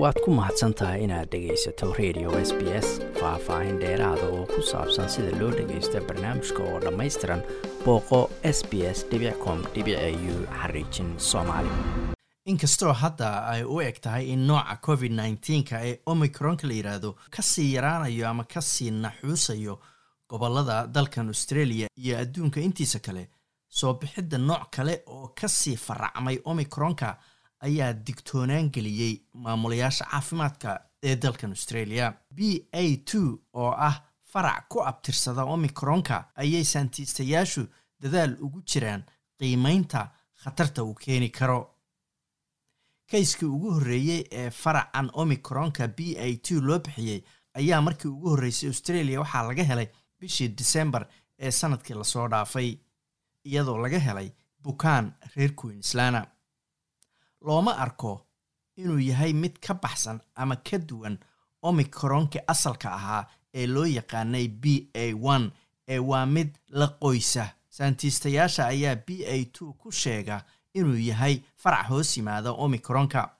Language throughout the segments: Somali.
waad ku mahadsan tahay inaad dhegaysato radio s b s faah-faahin dheeraada oo ku saabsan sida loo dhagaysto barnaamijka oo dhammaystiran booqo s b s com u xariijin soomaali. Inkastoo hadda ay u eg tahay in nooca covid nneteen-ka ee omicronka la yidhaahdo ka sii yaraanayo ama ka sii naxuusayo gobollada dalkan australia iyo adduunka intiisa kale soo bixidda nooc kale oo ka sii faracmay omicronka ayaa digtoonaan geliyey maamulayaasha caafimaadka ee dalkan australia. B a two oo ah farac ku abtirsada omicronka ayay saantiistayaashu dadaal ugu jiraan qiimeynta khatarta uu keeni karo. Kayskii ugu horreeyey ee faracan omicronka b a two loo bixiyey ayaa markii ugu horreysay australia waxaa laga helay bishii december ee sannadkii la soo dhaafay iyadoo laga helay bukaan reer queenslana looma arko inuu yahay mid ka baxsan ama ka duwan omicronki asalka ahaa ee loo yaqaanay b a one ee waa mid la qoysa. Saantiistayaasha ayaa b a two ku sheega inuu yahay farac hoos yimaada omicronka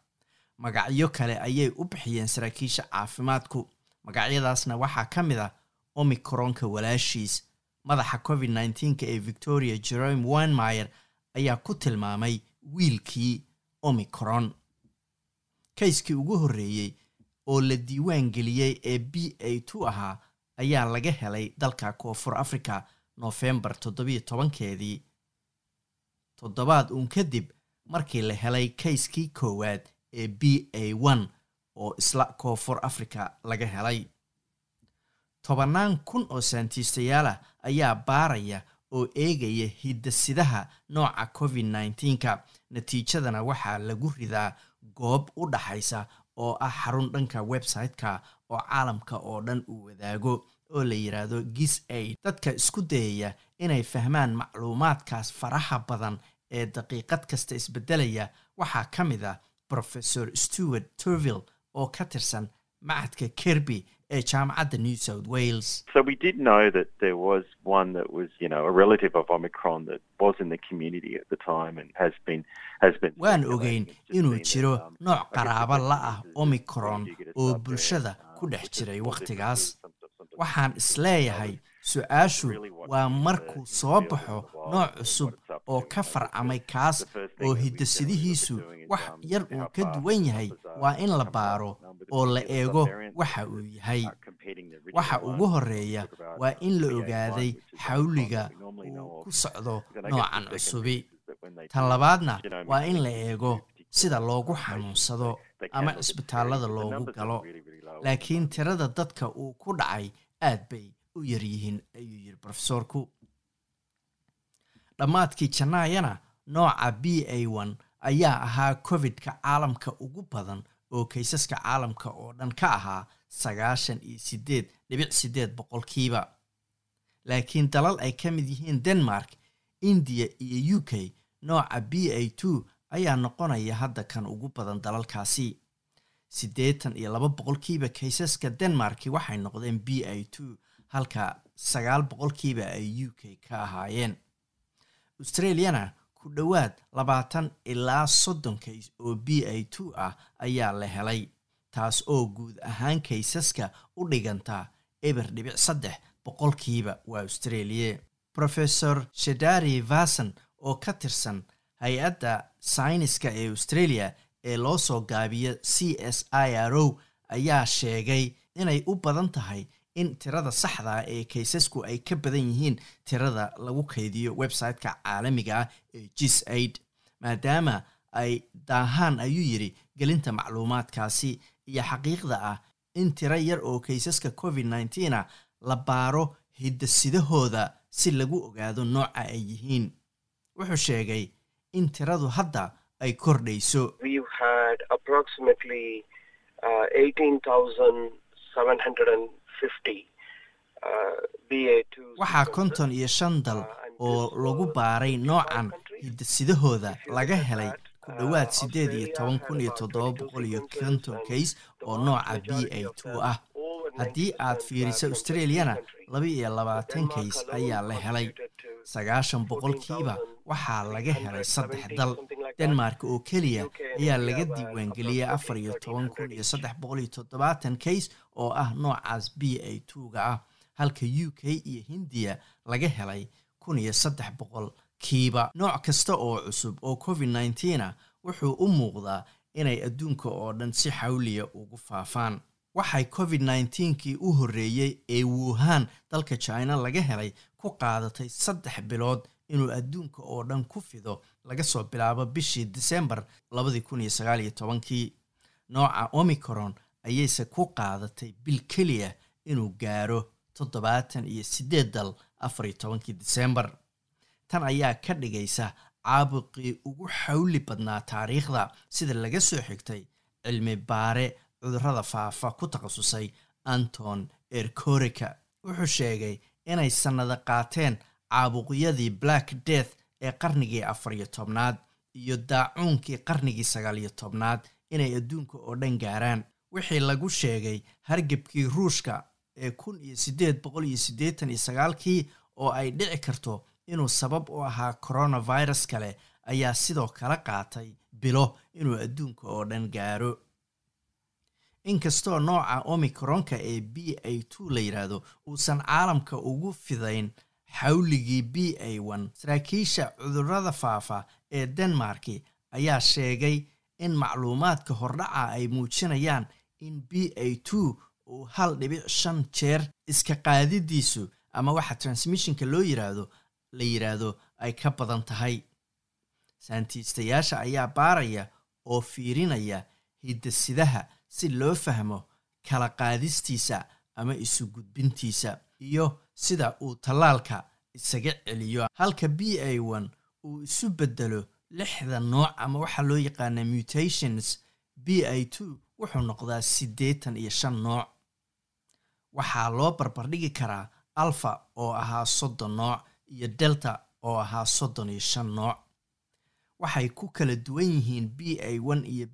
magacyo kale ayay u bixiyeen saraakiisha caafimaadku. Magacyadaasna waxaa ka mid ah omicronka walaashiis. Madaxa covid nneteen-ka ee victoria jerome winmeyer ayaa ku tilmaamay wiilkii omicron. Kayskii ugu horreeyey oo la diiwaan geliyey ee b a two ahaa ayaa laga helay dalka koonfur africa noofembar toddobiyo tobankeedii. Toddobaad uun kadib markii la helay kayskii koowaad ee b a one oo isla koonfur africa laga helay. Tobannaan kun oo saantiistayaalah ayaa baaraya oo eegaya hidasidaha nooca covid nneteen-ka natiijadana waxaa lagu ridaa goob u dhaxaysa oo ah xarun dhanka website-ka oo caalamka oo dhan uu wadaago oo la yidhaahdo gis aid. Dadka isku dayaya inay fahmaan macluumaadkaas faraha badan ee daqiiqad kasta isbedelaya waxaa ka mid ah professor stewart turville oo ka tirsan macadka kerby ee jaamacadda new south wales. So we did know that there was one that was, you know, a relative of Omicron that was in the community at the time and has been has been. waan ogeyn inuu jiro nooc the la ah omicron oo bulshada ku dhex jiray wakhtigaas waxaan is leeyahay su'aashu waa markuu soo baxo nooc cusub oo ka farcamay kaas oo hidasidihiisu wax yar uu ka duwan yahay waa in la baaro oo la eego waxa uu yahay waxa ugu horreeya waa in la ogaaday xawliga uu ku socdo noocan cusubi. tan labaadna waa in la eego sida loogu xanuunsado ama cisbitaallada loogu galo. laakiin tirada dadka uu ku dhacay aad bay u yaryihiin ayuu yidhi profesoorku dhammaadkii jannaayana nooca b a one ayaa ahaa covid-ka caalamka ugu badan oo kaysaska caalamka oo dhan ka ahaa sagaashan iyo sideed dhibic sideed boqolkiiba laakiin dalal ay ka mid yihiin denmark indiya iyo u k nooca b a two ayaa noqonaya hadda kan ugu badan dalalkaasi. Siddeetan iyo laba boqolkiiba kaysaska denmarki waxay noqdeen b a two halka sagaal boqolkiiba ay u k ka ahaayeen. Australiana ku dhowaad labaatan ilaa soddon kays oo b a two ah ayaa la helay taas oo guud ahaan kaysaska u dhiganta eber dhibic saddex boqolkiiba waa australia. Professor shadari vason oo ka tirsan hay'adda sayniska ee australia ee loo soo gaabiyo c s i r o ayaa sheegay inay u badan tahay in tirada saxda ah ee kaysasku ay ka badan yihiin tirada lagu kaydiyo website-ka caalamiga ah ee gis aid maadaama ay daahaan ayuu yidhi gelinta macluumaadkaasi iyo xaqiiqda ah in tiro yar oo kaysaska covid nneteen a la baaro hiddasidahooda si lagu ogaado nooca ay yihiin. Wuxuu sheegay in tiradu hadda ay kordhayso uh, 18,750 uh, BA2. waxaa konton iyo shan dal oo lagu baaray noocan hiddasidahooda laga helay ku dhowaad siddeed iyo toban kun iyo toddoba boqol iyo konton kays oo nooca b a two ah. haddii aad fiiriso australiana laba iyo labaatan kays ayaa la helay sagaashan boqolkiiba waxaa laga helay saddex dal denmark oo keliya ayaa laga diiwaangeliyey afar iyo toban kun iyo saddex boqol iyo toddobaatan case oo ah noocaas b a twoga ah halka u k iyo hindiya laga helay kun iyo saddex boqol kiiba. Nooc kasta oo cusub oo covid nneteen wuxuu u muuqdaa inay adduunka oo dhan si xawliya ugu faafaan. Waxay covid nneteen-kii u horreeyey ee wuhan dalka china laga helay ku qaadatay saddex bilood inuu adduunka oo dhan ku fido laga soo bilaabo bishii disembar labadii kun iyo sagaal iyo tobankii nooca omicron ayayse ku qaadatay bil keliya inuu gaaro toddobaatan iyo siddeed dal afar iyo tobankii disembar tan ayaa ka dhigaysa caabuqii ugu xawli badnaa taariikhda sida laga soo xigtay cilmi baare cudurrada faafa ku takhasusay anton erkorika wuxuu sheegay inay sannado qaateen caabuqyadii black death ee qarnigii afar iyo tobnaad iyo daacuunkii qarnigii sagaal iyo tobnaad inay adduunka oo dhan gaaraan. Wixii lagu sheegay hargebkii ruushka ee kun iyo siddeed boqol iyo siddeetan iyo sagaalkii oo ay dhici karto inuu sabab u ahaa coronavirus kale ayaa sidoo kale qaatay bilo inuu adduunka oo dhan gaaro. Inkastoo nooca omicronka ee b a two la yidhaahdo uusan caalamka ugu fidayn xawligii b a one saraakiisha cudurrada faafa ee denmarki ayaa sheegay in macluumaadka hordhaca ay muujinayaan in b a two uu hal dhibic shan jeer iska qaadidiisu ama waxa transmissionka loo yiraahdo la yidhaahdo ay ka badan tahay. Saantiistayaasha ayaa baaraya oo fiirinaya hidasidaha si loo fahmo kala qaadistiisa ama isu gudbintiisa iyo sida uu tallaalka isaga celiyo. Halka b a one uu isu bedelo lixda nooc ama waxaa loo yaqaana mutations b a two wuxuu noqdaa siddeetan iyo shan nooc. Waxaa loo barbardhigi karaa alfa oo ahaa soddon nooc iyo delta oo ahaa soddon iyo shan nooc. Waxay ku kala duwan yihiin b a one iyo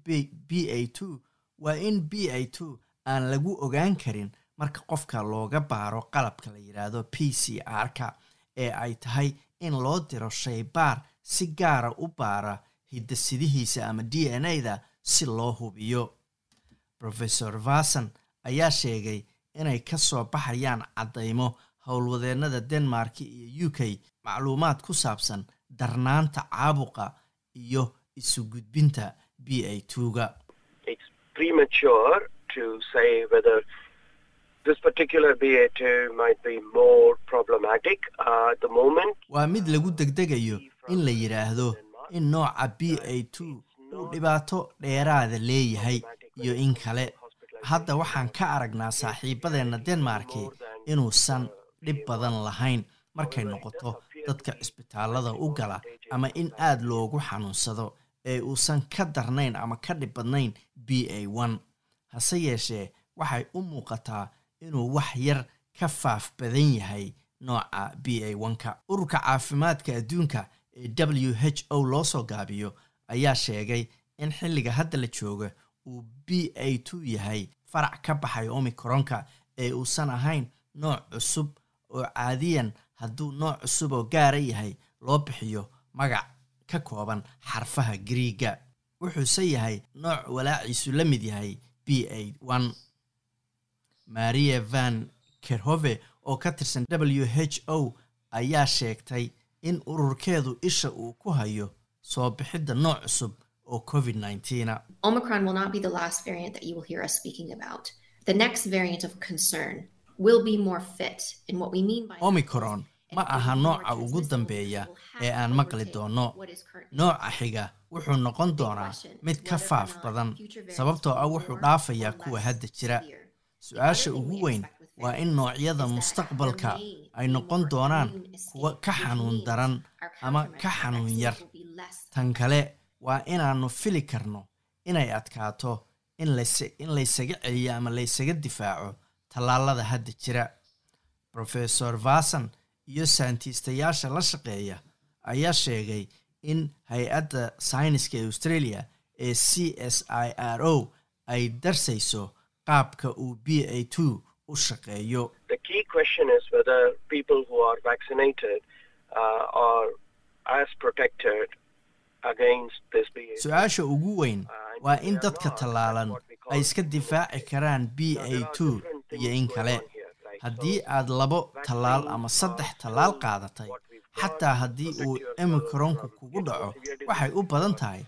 b a two. Waa in b a two aan lagu ogaan karin marka qofka looga baaro qalabka la yidhaahdo p c r-ka ee ay tahay in loo diro shaybaar si gaara u baara hidasidihiisa ama d n a da si loo hubiyo. Rofesor vason ayaa sheegay inay ka soo baxayaan caddaymo howlwadeennada denmark iyo u k macluumaad ku saabsan darnaanta caabuqa iyo isu gudbinta b a two-ga particular BA2 might be more problematic uh, at the moment. waa mid lagu degdegayo in la yidhaahdo in nooca b a two uu dhibaato dheeraada leeyahay iyo in kale. hadda waxaan ka aragnaa saaxiibadeenna denmarki inuusan dhib badan lahayn. Markay noqoto dadka cisbitaallada u gala ama in aad loogu xanuunsado ee uusan ka darnayn ama ka dhib badnayn b a one. Hase yeeshee waxay u muuqataa inuu wax yar ka faaf badan yahay nooca b a one-ka ururka caafimaadka adduunka ee w h o loo soo gaabiyo ayaa sheegay in xilliga hadda la jooga uu b a two yahay farac ka baxay omicronka ee uusan ahayn nooc cusub oo caadiyan hadduu nooc cusub oo gaara yahay loo bixiyo magac ka kooban xarfaha griiga wuxuuse yahay nooc walaaciisu la mid yahay b a maria van kerhove oo ka tirsan w h o ayaa sheegtay in ururkeedu isha uu ku hayo soo bixidda nooc cusub oo covid Omicron ma aha nooca ugu dambeeya ee aan maqli doono nooca xiga wuxuu noqon doonaa mid ka faaf badan sababtoo ah wuxuu dhaafayaa kuwa hadda jira su'aasha ugu weyn waa in noocyada mustaqbalka ay noqon doonaan kuwa ka xanuun daran ama ka xanuun yar. tan kale waa inaannu fili karno inay adkaato in lays- in laysaga celiyo ama laysaga difaaco tallaalada hadda jira. Rofesor vason iyo sayntiistayaasha la shaqeeya ayaa sheegay in hay'adda sayniska ee australia ee c s i r o ay darsayso qaabka uu b a two u shaqeeyo. Uh, are as protected against this BA2. su'aasha ugu weyn Uh, waa in dadka tallaalan ay iska difaaci karaan b a two iyo in kale. haddii aad labo tallaal ama saddex tallaal qaadatay xataa haddii uu emikronku kugu dhaco waxay u badan tahay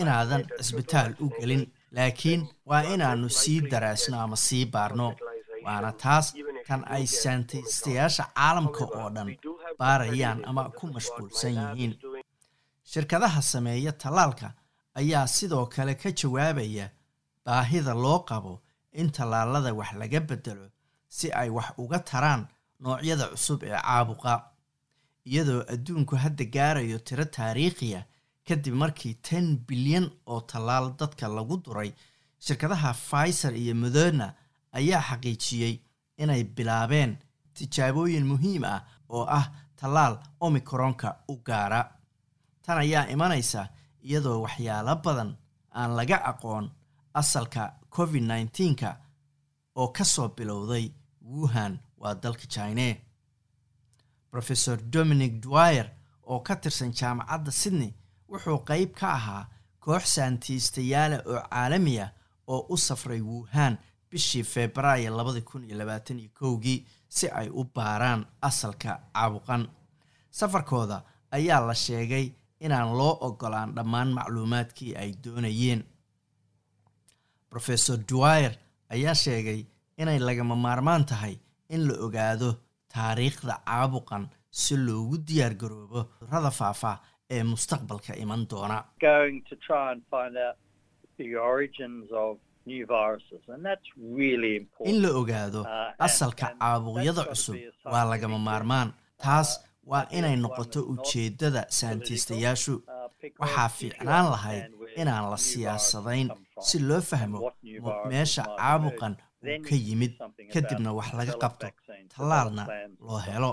inaadan cisbitaal u gelin laakiin waa inaannu sii daraasno ama sii baarno. Waana taas kan ay sayntistayaasha caalamka oo dhan baarayaan ama ku mashquulsan yihiin. Shirkadaha sameeya tallaalka ayaa sidoo kale ka jawaabaya baahida loo qabo in tallaalada wax laga bedelo si ay wax uga taraan noocyada cusub ee caabuqa iyadoo adduunku hadda gaarayo tiro taariikhiya kadib markii ten bilyan oo tallaal dadka lagu duray shirkadaha pfizer iyo moderna ayaa xaqiijiyey inay bilaabeen tijaabooyin muhiim ah oo ah tallaal omicronka u gaara. Tan ayaa imanaysa iyadoo waxyaalo badan aan laga aqoon asalka covid nneteen-ka oo ka soo bilowday wuhan waa dalka chine rofesor dominic dwyer oo ka tirsan jaamacadda sydney wuxuu qeyb ka ahaa koox saantiistayaala oo caalamiya oo u safray wuhan bishii febraayo labadi kun iyo labaatan iyo kowgii si ay u baaraan asalka caabuqan. Safarkooda ayaa la sheegay inaan loo ogolaan dhammaan macluumaadkii ay doonayeen. Rofesor dwyer ayaa sheegay inay lagama maarmaan tahay in la ogaado taariikhda caabuqan si loogu diyaar garoobo cudurrada faafa ee mustaqbalka iman doona. In la ogaado Uh, asalka caabuqyada cusub waa lagama maarmaan. taas waa inay noqoto ujeeddada political, saantiistayaashu uh, waxaa fiicnaan lahayd inaan la siyaasadayn si loo fahmo meesha caabuqan uu ka yimid kadibna wax laga qabto tallaalna loo helo